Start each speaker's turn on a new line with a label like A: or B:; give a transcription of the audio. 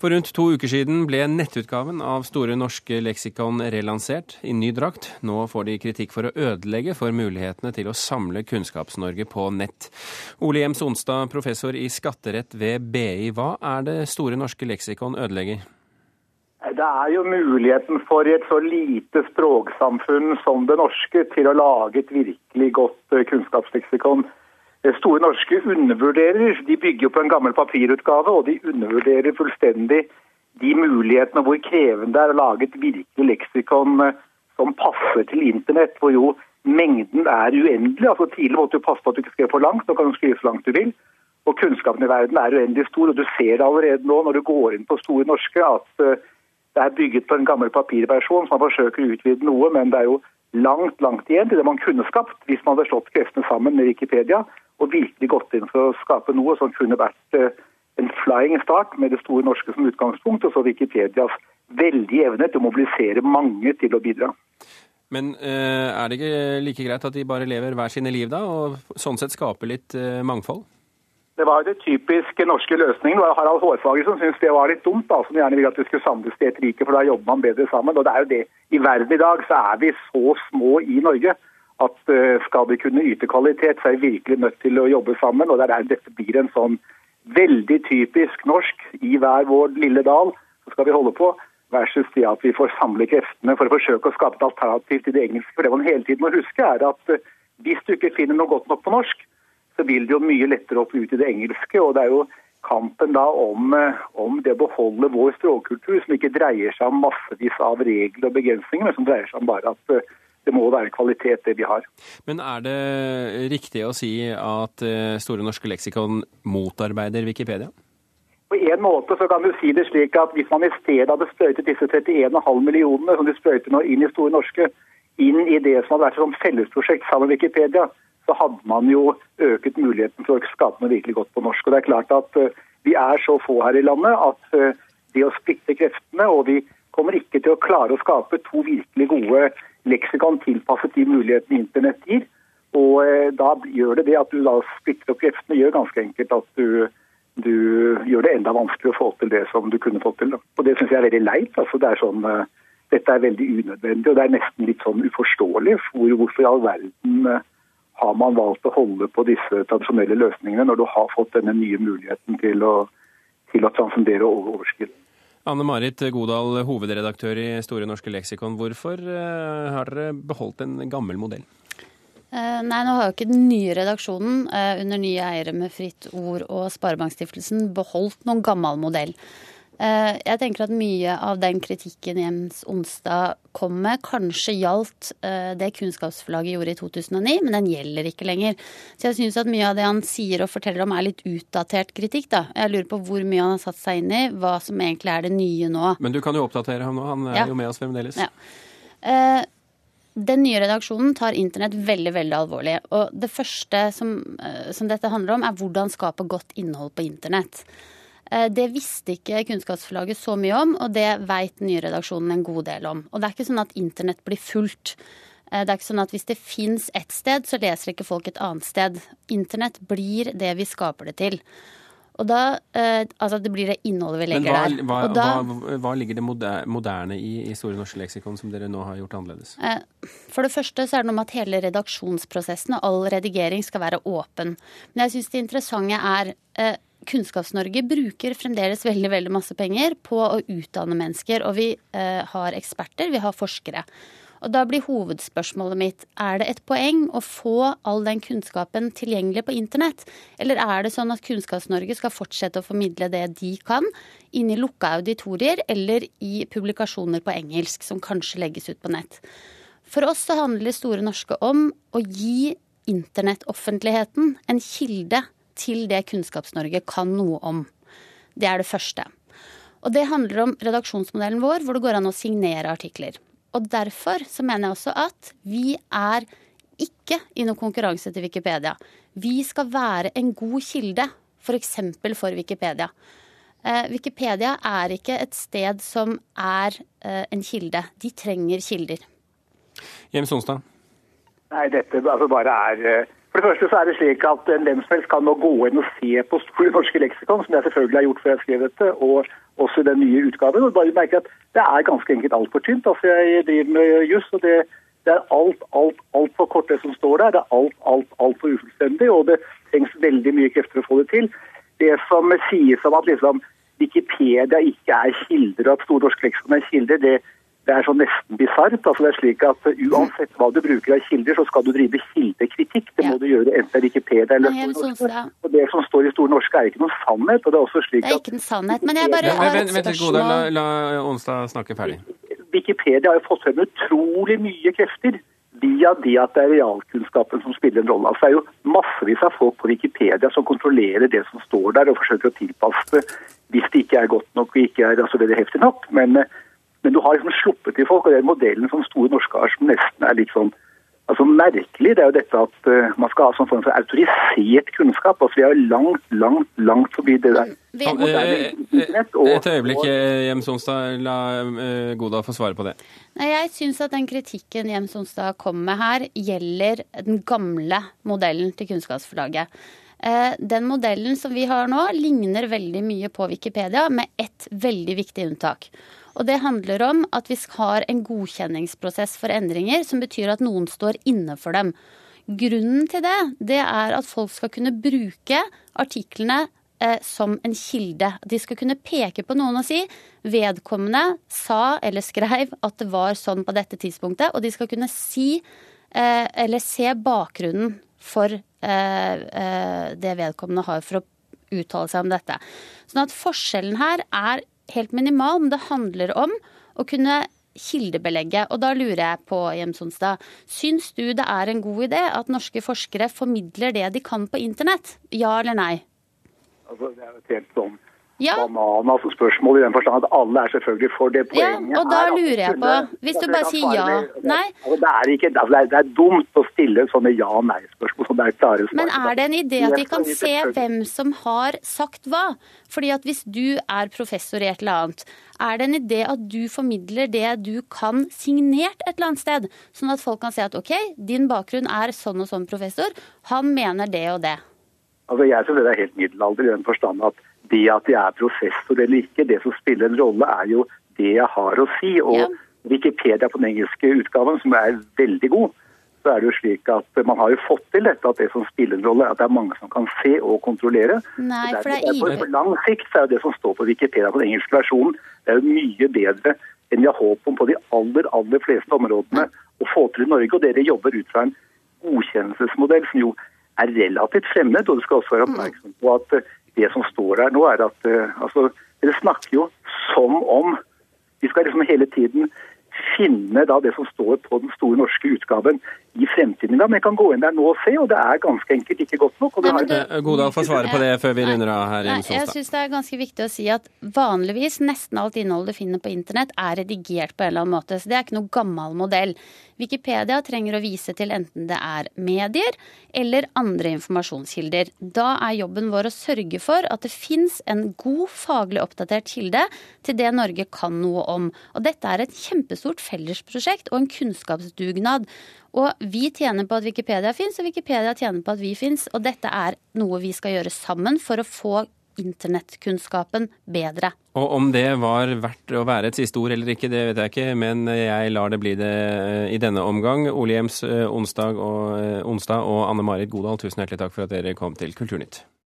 A: For rundt to uker siden ble nettutgaven av Store norske leksikon relansert i ny drakt. Nå får de kritikk for å ødelegge for mulighetene til å samle Kunnskaps-Norge på nett. Ole Jems Onstad, professor i skatterett ved BI. Hva er det Store norske leksikon ødelegger?
B: Det er jo muligheten for i et så lite språksamfunn som det norske til å lage et virkelig godt eh, kunnskapsleksikon. Eh, Store norske undervurderer. De bygger på en gammel papirutgave, og de undervurderer fullstendig de mulighetene hvor krevende det er å lage et virkelig leksikon eh, som passer til internett, hvor jo mengden er uendelig. Altså Tidligere måtte du passe på at du ikke skrev for langt, nå kan du skrive så langt du vil. Og kunnskapen i verden er uendelig stor, og du ser det allerede nå når du går inn på Store norske at eh, det er bygget på en gammel papirversjon som man forsøker å utvide noe, men det er jo langt, langt igjen til det man kunne skapt hvis man hadde slått kreftene sammen med Wikipedia og virkelig gått inn for å skape noe som kunne vært eh, en flying start med det store norske som utgangspunkt, og så Wikipedias veldige evne til å mobilisere mange til å bidra.
A: Men eh, er det ikke like greit at de bare lever hver sine liv, da, og sånn sett skaper litt eh, mangfold?
B: Det var det typiske norske løsningen. Det var Harald Hårfager som syntes det var litt dumt. da, Som gjerne ville at vi skulle samles til et rike, for da jobber man bedre sammen. Og det er jo det. I verden i dag så er vi så små i Norge at uh, skal vi kunne yte kvalitet, så er vi virkelig nødt til å jobbe sammen. Og er der dette blir en sånn veldig typisk norsk i hver vår lille dal. Så skal vi holde på. Versus det at vi får samle kreftene for å forsøke å skape et alternativ til det engelske. For det man hele tiden må huske, er at uh, hvis du ikke finner noe godt nok på norsk, så vil det jo mye lettere opp ut i det engelske. og det er jo kampen da om, eh, om, det å beholde vår språkkultur, som ikke dreier seg om massevis av regler og begrensninger, men som dreier seg om bare at det må være kvalitet, det vi har.
A: Men er det riktig å si at eh, Store norske leksikon motarbeider Wikipedia?
B: På en måte så kan du si det slik at hvis man i stedet hadde sprøytet disse 31,5 millionene som de sprøyter nå inn i Store norske, inn i det som hadde vært et fellesprosjekt sammen med Wikipedia, så hadde man jo øket muligheten for å skape noe virkelig godt på norsk. Og det er klart at uh, vi er så få her i landet at uh, det å splitte kreftene, og vi kommer ikke til å klare å skape to virkelig gode leksikon tilpasset de mulighetene internett gir. Og eh, da gjør det det at du da splitter opp kreftene, gjør ganske enkelt at du, du gjør det enda vanskeligere å få til det som du kunne fått til. Og det syns jeg er veldig leit. Altså, det er sånn, eh, dette er veldig unødvendig, og det er nesten litt sånn uforståelig. For, hvorfor i all verden eh, har man valgt å holde på disse tradisjonelle løsningene når du har fått denne nye muligheten til å, til å transcendere og overskride?
A: Anne Marit Godal, hovedredaktør i Store norske leksikon. Hvorfor uh, har dere beholdt en gammel modell?
C: Uh, nei, nå har jo ikke den nye redaksjonen uh, under nye eiere med Fritt Ord og Sparebankstiftelsen beholdt noen gammel modell. Eh, jeg tenker at mye av den kritikken Jens Onstad kom med, kanskje gjaldt eh, det Kunnskapsforlaget gjorde i 2009, men den gjelder ikke lenger. Så jeg syns at mye av det han sier og forteller om er litt utdatert kritikk, da. Jeg lurer på hvor mye han har satt seg inn i, hva som egentlig er det nye nå.
A: Men du kan jo oppdatere ham nå, han er ja. jo med oss fremdeles. Ja.
C: Eh, den nye redaksjonen tar internett veldig veldig alvorlig. Og det første som, som dette handler om, er hvordan skape godt innhold på internett. Eh, det visste ikke Kunnskapsforlaget så mye om, og det veit nyredaksjonen en god del om. Og det er ikke sånn at internett blir fullt. Eh, det er ikke sånn at hvis det fins ett sted, så leser ikke folk et annet sted. Internett blir det vi skaper det til. Og da, eh, altså Det blir det innholdet vi legger
A: hva,
C: der.
A: Hva,
C: da,
A: hva, hva, ligger det moderne i, i Store norske leksikon som dere nå har gjort annerledes?
C: For det første så er det noe med at hele redaksjonsprosessen og all redigering skal være åpen. Men jeg syns det interessante er Kunnskaps-Norge bruker fremdeles veldig veldig masse penger på å utdanne mennesker. Og vi eh, har eksperter, vi har forskere. Og da blir hovedspørsmålet mitt er det et poeng å få all den kunnskapen tilgjengelig på internett? Eller er det sånn at Kunnskaps-Norge skal fortsette å formidle det de kan, inn i lukka auditorier eller i publikasjoner på engelsk som kanskje legges ut på nett? For oss så handler Store norske om å gi internettoffentligheten en kilde til det Kunnskaps-Norge kan noe om. Det er det første. Og det handler om redaksjonsmodellen vår, hvor det går an å signere artikler. Og derfor så mener jeg også at vi er ikke i noen konkurranse til Wikipedia. Vi skal være en god kilde, f.eks. For, for Wikipedia. Eh, Wikipedia er ikke et sted som er eh, en kilde. De trenger kilder.
A: Jens Sonstad?
B: Nei, dette altså bare er eh, det første så er det slik at en hvem som helst kan nå gå inn og se på Store norske leksikon, som jeg selvfølgelig har gjort før jeg skrev dette, og, også den nye utgaven. og bare merke at Det er ganske enkelt altfor tynt. Altså, jeg driver med juss, og det, det, er alt, alt, altfor kort det som står der. Det er alt, alt, altfor ufullstendig, og det trengs veldig mye krefter å få det til. Det som sies om at liksom, Wikipedia ikke er kilder, og at Store norske leksikon er kilder, det, det er så nesten bisart. Altså det er slik at Uansett hva du bruker av kilder, så skal du drive kildekritikk. Det må du gjøre enten det er Wikipedia eller Store ja. Og Det som står i Store norske er ikke noen sannhet. og Det er også slik
C: at... Det er ikke en sannhet, men jeg bare har et spørsmål.
A: La, la Onsdag snakke ferdig.
B: Wikipedia har jo fått frem utrolig mye krefter via det at det er realkunnskapen som spiller en rolle. Altså, det er jo massevis av folk på Wikipedia som kontrollerer det som står der, og forsøker å tilpasse det hvis det ikke er godt nok og ikke er altså, det er heftig nok. Men men du har liksom sluppet til folk, og den modellen som Store norske har, som nesten er litt sånn altså merkelig, det er jo dette at uh, man skal ha sånn form for autorisert kunnskap. altså Vi er jo langt, langt, langt forbi det der.
A: Han, eh, et øyeblikk, eh, Jems Onsdag. La uh, Godal få svare på det.
C: Nei, Jeg syns at den kritikken Jems Onsdag kom med her, gjelder den gamle modellen til Kunnskapsforlaget. Den modellen som vi har nå, ligner veldig mye på Wikipedia, med ett veldig viktig unntak. Og det handler om at vi har en godkjenningsprosess for endringer, som betyr at noen står inne for dem. Grunnen til det, det er at folk skal kunne bruke artiklene eh, som en kilde. De skal kunne peke på noen og si vedkommende sa eller skrev at det var sånn på dette tidspunktet, og de skal kunne si eh, eller se bakgrunnen for eh, eh det vedkommende har for å uttale seg om dette. Sånn at forskjellen her er helt minimal, men det handler om å kunne kildebelegge. Og da lurer jeg på, Jems Onsdag, syns du det er en god idé at norske forskere formidler det de kan på internett? Ja eller nei?
B: Altså, det er jo helt sånn ja. banan altså spørsmål i den forstand at alle er selvfølgelig for det poenget.
C: Ja, og da lurer jeg på, hvis du bare sier ja, nei
B: det, er ikke, altså, det, er, det er dumt å stille sånne ja-nei-spørsmål som er klare
C: svar. Men er det en idé at vi kan se hvem som har sagt hva? Fordi at hvis du er professor i et eller annet, er det en idé at du formidler det du kan signert et eller annet sted? Sånn at folk kan se at OK, din bakgrunn er sånn og sånn professor, han mener det og det.
B: Altså Jeg synes det er helt middelalder i den forstand at det at jeg er professor eller ikke, det som spiller en rolle, er jo det jeg har å si. Og ja. Wikipedia på den engelske utgaven, som er veldig god, så er det jo slik at man har jo fått til dette at det som spiller en rolle, er at det er mange som kan se og kontrollere.
C: Nei, for det er
B: på, på lang sikt så er jo det som står på Wikipedia på den engelske versjonen, det er jo mye bedre enn vi har håp om på de aller, aller fleste områdene å få til i Norge. Og dere jobber ut fra en godkjennelsesmodell som jo er relativt fremmed. Og du skal også være oppmerksom på at det som står der nå, er at uh, altså, Dere snakker jo som om vi skal liksom hele tiden finne da det som står på den store norske utgaven i fremtiden. Da. Men jeg kan gå inn der nå og se, og det er ganske enkelt ikke godt nok.
A: Nei, du, Godal får svare på det før vi runder av her.
C: Nei, jeg syns det er ganske viktig å si at vanligvis nesten alt innholdet du finner på internett er redigert på en eller annen måte. Så det er ikke noe gammel modell. Wikipedia trenger å vise til enten det er medier eller andre informasjonskilder. Da er jobben vår å sørge for at det fins en god faglig oppdatert kilde til det Norge kan noe om. Og dette er et kjempestort fellesprosjekt og en kunnskapsdugnad. Og vi tjener på at Wikipedia fins, og Wikipedia tjener på at vi fins. Og dette er noe vi skal gjøre sammen for å få internettkunnskapen bedre.
A: Og om det var verdt å være et siste ord eller ikke, det vet jeg ikke, men jeg lar det bli det i denne omgang. Ole Jems eh, onsdag og, eh, onsdag og Anne Marit Godal, tusen hjertelig takk for at dere kom til Kulturnytt.